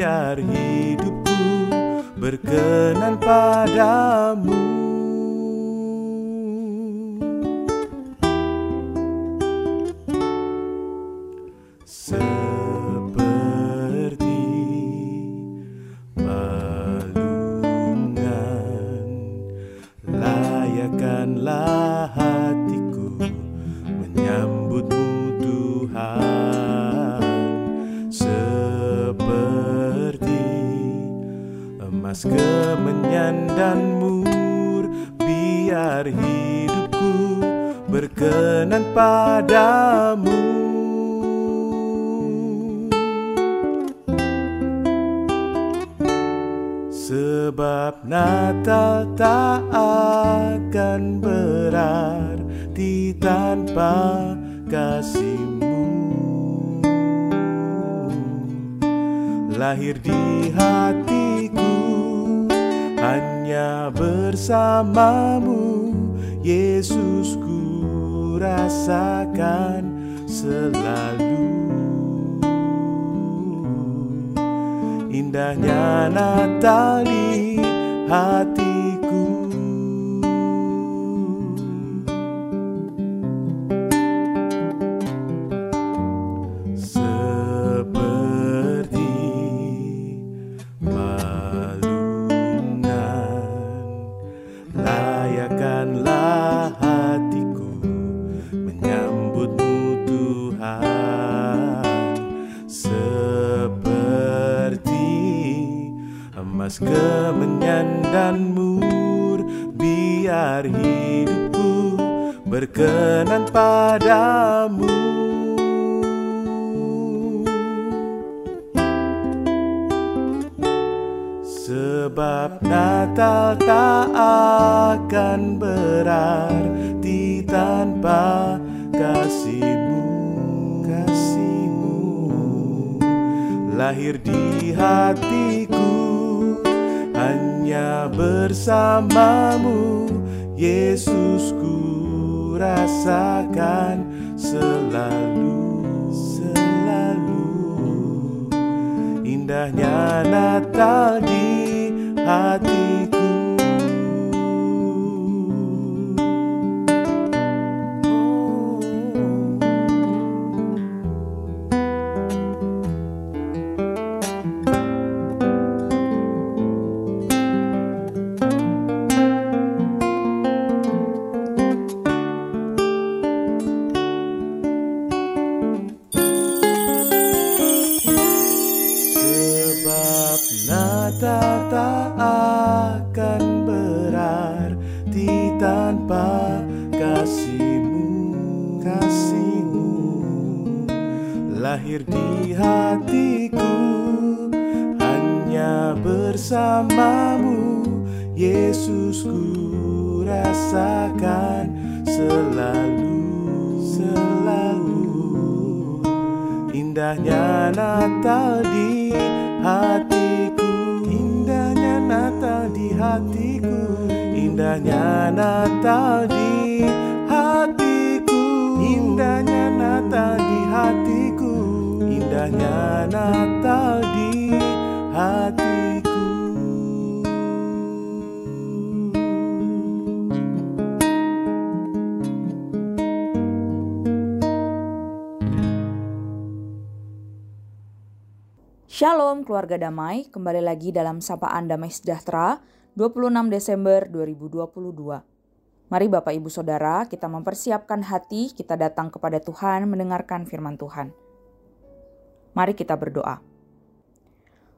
biar hidupku berkenan padamu padamu Sebab Natal tak akan berarti tanpa kasihmu. Lahir di hatiku hanya bersamamu Yesus ku rasakan selalu. Indahnya Natal di hatiku. Seperti balungan Layakkanlah emas kemenyan dan mur Biar hidupku berkenan padamu. Sebab Natal tak akan berarti tanpa kasihmu. Kasihmu. Lahir di hatiku hanya bersamamu Yesus ku rasakan selalu Selalu. Indahnya Natal di hatiku Lahir di hatiku Hanya bersamamu Yesus ku rasakan selalu Selalu. Indahnya Natal di hatiku Indahnya Natal di hatiku Indahnya Natal di Shalom keluarga damai, kembali lagi dalam Sapaan Damai Sejahtera 26 Desember 2022. Mari Bapak Ibu Saudara, kita mempersiapkan hati, kita datang kepada Tuhan mendengarkan firman Tuhan. Mari kita berdoa.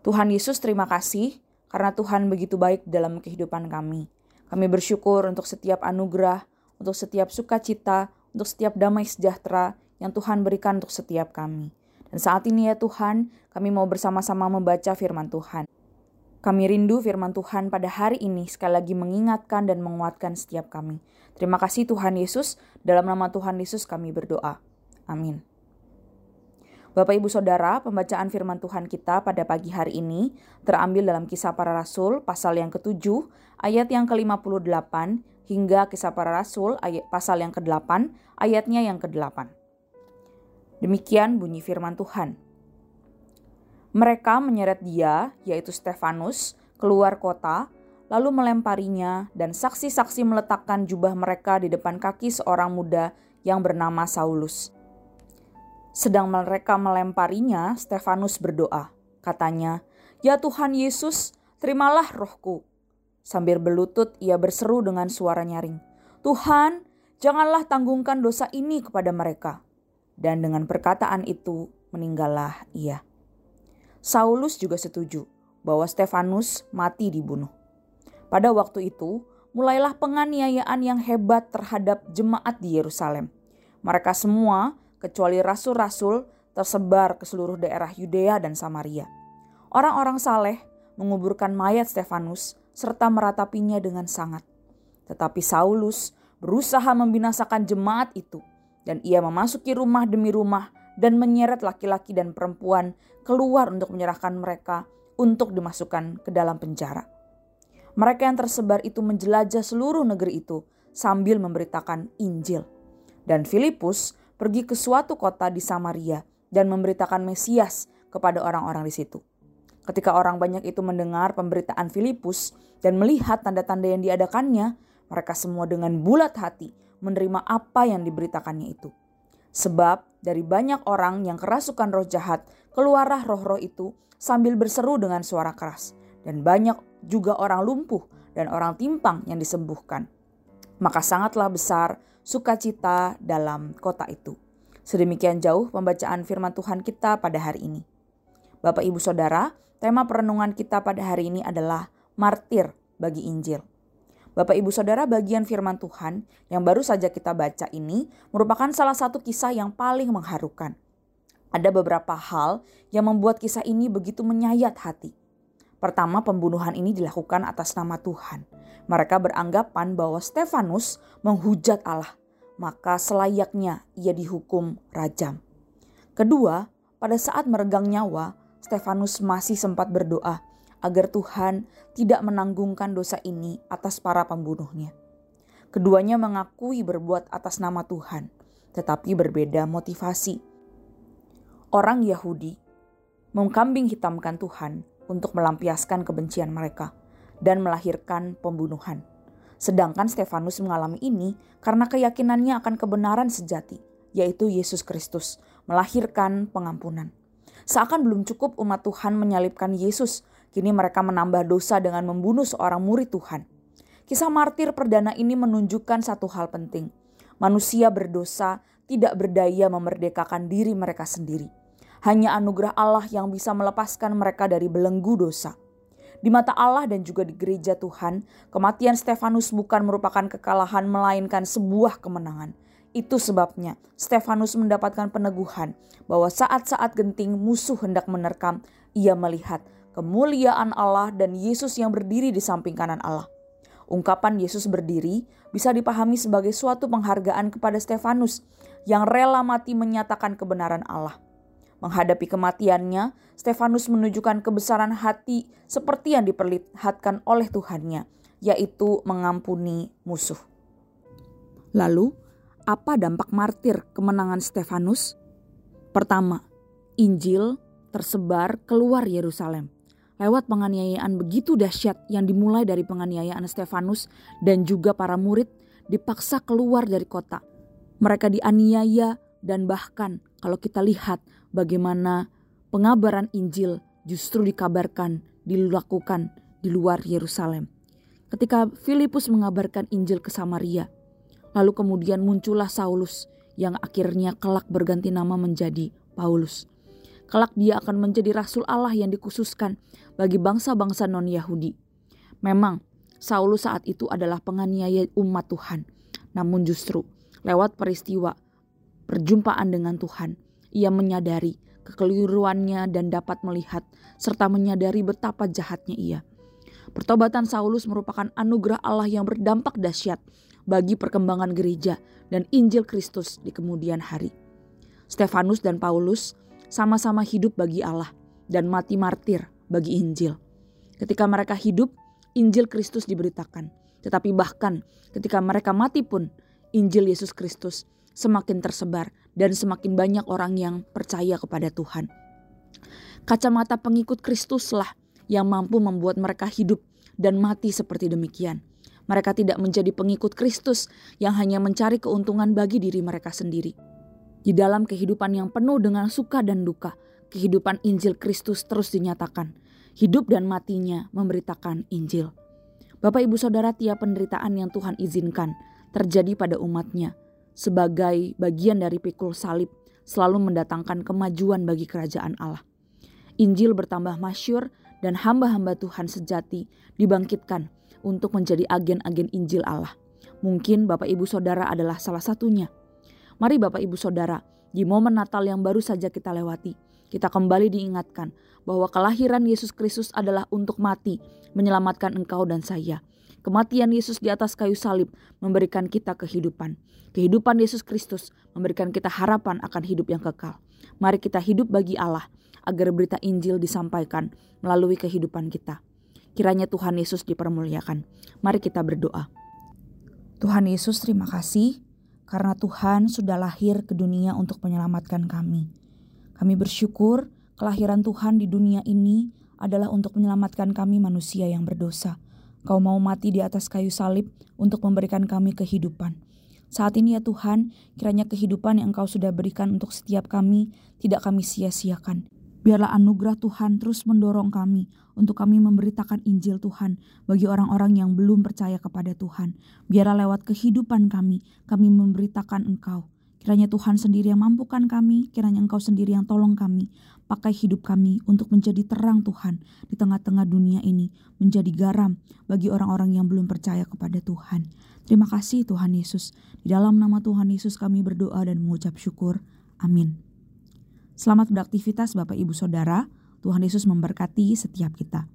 Tuhan Yesus terima kasih karena Tuhan begitu baik dalam kehidupan kami. Kami bersyukur untuk setiap anugerah, untuk setiap sukacita, untuk setiap damai sejahtera yang Tuhan berikan untuk setiap kami. Dan saat ini ya Tuhan, kami mau bersama-sama membaca firman Tuhan. Kami rindu firman Tuhan pada hari ini sekali lagi mengingatkan dan menguatkan setiap kami. Terima kasih Tuhan Yesus, dalam nama Tuhan Yesus kami berdoa. Amin. Bapak Ibu Saudara, pembacaan firman Tuhan kita pada pagi hari ini terambil dalam kisah para rasul pasal yang ke-7 ayat yang ke-58 hingga kisah para rasul ayat pasal yang ke-8 ayatnya yang ke-8. Demikian bunyi firman Tuhan. Mereka menyeret dia, yaitu Stefanus, keluar kota, lalu melemparinya, dan saksi-saksi meletakkan jubah mereka di depan kaki seorang muda yang bernama Saulus. Sedang mereka melemparinya, Stefanus berdoa. Katanya, "Ya Tuhan Yesus, terimalah rohku." Sambil berlutut, ia berseru dengan suara nyaring, "Tuhan, janganlah tanggungkan dosa ini kepada mereka." Dan dengan perkataan itu, meninggallah ia. Saulus juga setuju bahwa Stefanus mati dibunuh. Pada waktu itu, mulailah penganiayaan yang hebat terhadap jemaat di Yerusalem. Mereka semua, kecuali rasul-rasul, tersebar ke seluruh daerah Yudea dan Samaria. Orang-orang saleh menguburkan mayat Stefanus serta meratapinya dengan sangat. Tetapi Saulus berusaha membinasakan jemaat itu dan ia memasuki rumah demi rumah dan menyeret laki-laki dan perempuan keluar untuk menyerahkan mereka untuk dimasukkan ke dalam penjara. Mereka yang tersebar itu menjelajah seluruh negeri itu sambil memberitakan Injil. Dan Filipus pergi ke suatu kota di Samaria dan memberitakan Mesias kepada orang-orang di situ. Ketika orang banyak itu mendengar pemberitaan Filipus dan melihat tanda-tanda yang diadakannya, mereka semua dengan bulat hati menerima apa yang diberitakannya itu. Sebab dari banyak orang yang kerasukan roh jahat, keluarlah roh-roh itu sambil berseru dengan suara keras. Dan banyak juga orang lumpuh dan orang timpang yang disembuhkan. Maka sangatlah besar sukacita dalam kota itu. Sedemikian jauh pembacaan firman Tuhan kita pada hari ini. Bapak Ibu Saudara, tema perenungan kita pada hari ini adalah martir bagi Injil. Bapak Ibu Saudara bagian firman Tuhan yang baru saja kita baca ini merupakan salah satu kisah yang paling mengharukan. Ada beberapa hal yang membuat kisah ini begitu menyayat hati. Pertama, pembunuhan ini dilakukan atas nama Tuhan. Mereka beranggapan bahwa Stefanus menghujat Allah, maka selayaknya ia dihukum rajam. Kedua, pada saat meregang nyawa, Stefanus masih sempat berdoa agar Tuhan tidak menanggungkan dosa ini atas para pembunuhnya. Keduanya mengakui berbuat atas nama Tuhan, tetapi berbeda motivasi. Orang Yahudi mengkambing hitamkan Tuhan untuk melampiaskan kebencian mereka dan melahirkan pembunuhan. Sedangkan Stefanus mengalami ini karena keyakinannya akan kebenaran sejati, yaitu Yesus Kristus, melahirkan pengampunan. Seakan belum cukup umat Tuhan menyalibkan Yesus Kini mereka menambah dosa dengan membunuh seorang murid Tuhan. Kisah martir perdana ini menunjukkan satu hal penting. Manusia berdosa tidak berdaya memerdekakan diri mereka sendiri. Hanya anugerah Allah yang bisa melepaskan mereka dari belenggu dosa. Di mata Allah dan juga di gereja Tuhan, kematian Stefanus bukan merupakan kekalahan melainkan sebuah kemenangan. Itu sebabnya Stefanus mendapatkan peneguhan bahwa saat-saat genting musuh hendak menerkam, ia melihat kemuliaan Allah dan Yesus yang berdiri di samping kanan Allah. Ungkapan Yesus berdiri bisa dipahami sebagai suatu penghargaan kepada Stefanus yang rela mati menyatakan kebenaran Allah. Menghadapi kematiannya, Stefanus menunjukkan kebesaran hati seperti yang diperlihatkan oleh Tuhannya, yaitu mengampuni musuh. Lalu, apa dampak martir kemenangan Stefanus? Pertama, Injil tersebar keluar Yerusalem lewat penganiayaan begitu dahsyat yang dimulai dari penganiayaan Stefanus dan juga para murid dipaksa keluar dari kota. Mereka dianiaya dan bahkan kalau kita lihat bagaimana pengabaran Injil justru dikabarkan, dilakukan di luar Yerusalem. Ketika Filipus mengabarkan Injil ke Samaria, lalu kemudian muncullah Saulus yang akhirnya kelak berganti nama menjadi Paulus. Kelak dia akan menjadi rasul Allah yang dikhususkan bagi bangsa-bangsa non-Yahudi. Memang Saulus saat itu adalah penganiaya umat Tuhan. Namun justru lewat peristiwa perjumpaan dengan Tuhan, ia menyadari kekeliruannya dan dapat melihat serta menyadari betapa jahatnya ia. Pertobatan Saulus merupakan anugerah Allah yang berdampak dahsyat bagi perkembangan gereja dan Injil Kristus di kemudian hari. Stefanus dan Paulus sama-sama hidup bagi Allah dan mati martir bagi Injil. Ketika mereka hidup, Injil Kristus diberitakan. Tetapi bahkan ketika mereka mati pun, Injil Yesus Kristus semakin tersebar dan semakin banyak orang yang percaya kepada Tuhan. Kacamata pengikut Kristuslah yang mampu membuat mereka hidup dan mati seperti demikian. Mereka tidak menjadi pengikut Kristus yang hanya mencari keuntungan bagi diri mereka sendiri. Di dalam kehidupan yang penuh dengan suka dan duka, kehidupan Injil Kristus terus dinyatakan. Hidup dan matinya memberitakan Injil. Bapak ibu saudara tiap penderitaan yang Tuhan izinkan terjadi pada umatnya sebagai bagian dari pikul salib selalu mendatangkan kemajuan bagi kerajaan Allah. Injil bertambah masyur dan hamba-hamba Tuhan sejati dibangkitkan untuk menjadi agen-agen Injil Allah. Mungkin Bapak Ibu Saudara adalah salah satunya. Mari Bapak Ibu Saudara, di momen Natal yang baru saja kita lewati, kita kembali diingatkan bahwa kelahiran Yesus Kristus adalah untuk mati, menyelamatkan engkau dan saya. Kematian Yesus di atas kayu salib memberikan kita kehidupan. Kehidupan Yesus Kristus memberikan kita harapan akan hidup yang kekal. Mari kita hidup bagi Allah agar berita Injil disampaikan melalui kehidupan kita. Kiranya Tuhan Yesus dipermuliakan. Mari kita berdoa. Tuhan Yesus terima kasih karena Tuhan sudah lahir ke dunia untuk menyelamatkan kami. Kami bersyukur kelahiran Tuhan di dunia ini adalah untuk menyelamatkan kami manusia yang berdosa. Kau mau mati di atas kayu salib untuk memberikan kami kehidupan. Saat ini ya Tuhan, kiranya kehidupan yang Engkau sudah berikan untuk setiap kami tidak kami sia-siakan. Biarlah anugerah Tuhan terus mendorong kami untuk kami memberitakan Injil Tuhan bagi orang-orang yang belum percaya kepada Tuhan. Biarlah lewat kehidupan kami, kami memberitakan Engkau. Kiranya Tuhan sendiri yang mampukan kami, kiranya Engkau sendiri yang tolong kami. Pakai hidup kami untuk menjadi terang Tuhan di tengah-tengah dunia ini, menjadi garam bagi orang-orang yang belum percaya kepada Tuhan. Terima kasih Tuhan Yesus. Di dalam nama Tuhan Yesus kami berdoa dan mengucap syukur. Amin. Selamat beraktivitas Bapak Ibu Saudara. Tuhan Yesus memberkati setiap kita.